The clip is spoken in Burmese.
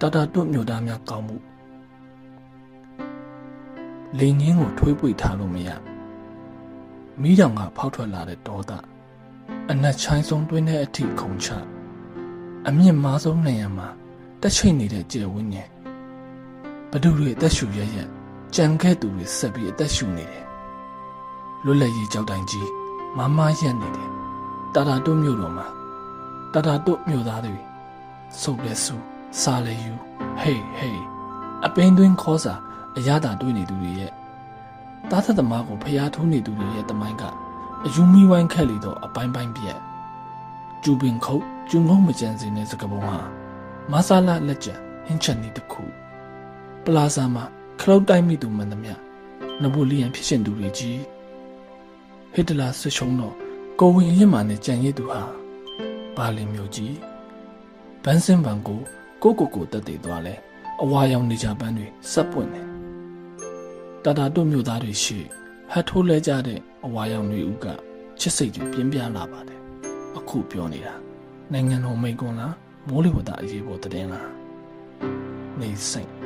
တာတာတွတ်မြို့သားများကောင်းမှုလိန်ငင်းကိုထွေးပွေထားလို့မရမီးတောင်ကဖောက်ထွက်လာတဲ့ဒေါသအနက်ချိုင်းဆုံးတွင်းတဲ့အထိခုန်ချအမြင့်မားဆုံးနေရာမှာတက်ချိတ်နေတဲ့ကျေဝင်းငယ်ဘဒုတွေအသက်ရှူရရက်ကြံခဲ့သူတွေဆက်ပြီးအသက်ရှူနေတယ်လွတ်လပ်ရေးကြောက်တိုင်ကြီးမမရက်နေတယ်တာတာတွတ်မြို့တော်မှာတာတာတွတ်မြို့သားတွေစုပ်လဲစု စားလဲယူဟေးဟေးအပင်းသွင်းခေါ်စာအရသာတွေးနေသူတွေရဲ့တားသက်သမားကိုဖျားထိုးနေသူတွေရဲ့တမိုင်းကအယူမီဝိုင်းခက်လီတော့အပိုင်းပိုင်းပြက်ကျူပင်ခုတ်ကျုံငုံမကြံစည်တဲ့စကပုံဟာမဆာလာလက်ကျန်ဟင်းချက်နေတခုပလာဇာမှာခလုတ်တိုက်မိသူမှန်သမျှနပိုလီယန်ဖြစ်ရှင်သူတွေကြီးဟစ်တလာဆွချုံတော့ကိုဝင်ရစ်မာနဲ့ကြံရည်သူဟာဘာလင်မျိုးကြီးဘန်းစင်ဘန်ကို ကိုကိုကိုတက်တည်သွားလဲအဝါရောင်နေကြပန်းတွေစပ်ပွင့်တယ်တာတာတို့မျိုးသားတွေရှိဟတ်ထိုးလဲကြတဲ့အဝါရောင်တွေဥကချစ်စိတ်တွေပြင်းပြလာပါတယ်အခုပြောနေတာနိုင်ငံတော်မိန့်ခွန်းလားမိုးလေဝသအရေးပေါ်သတင်းလားနေစိတ်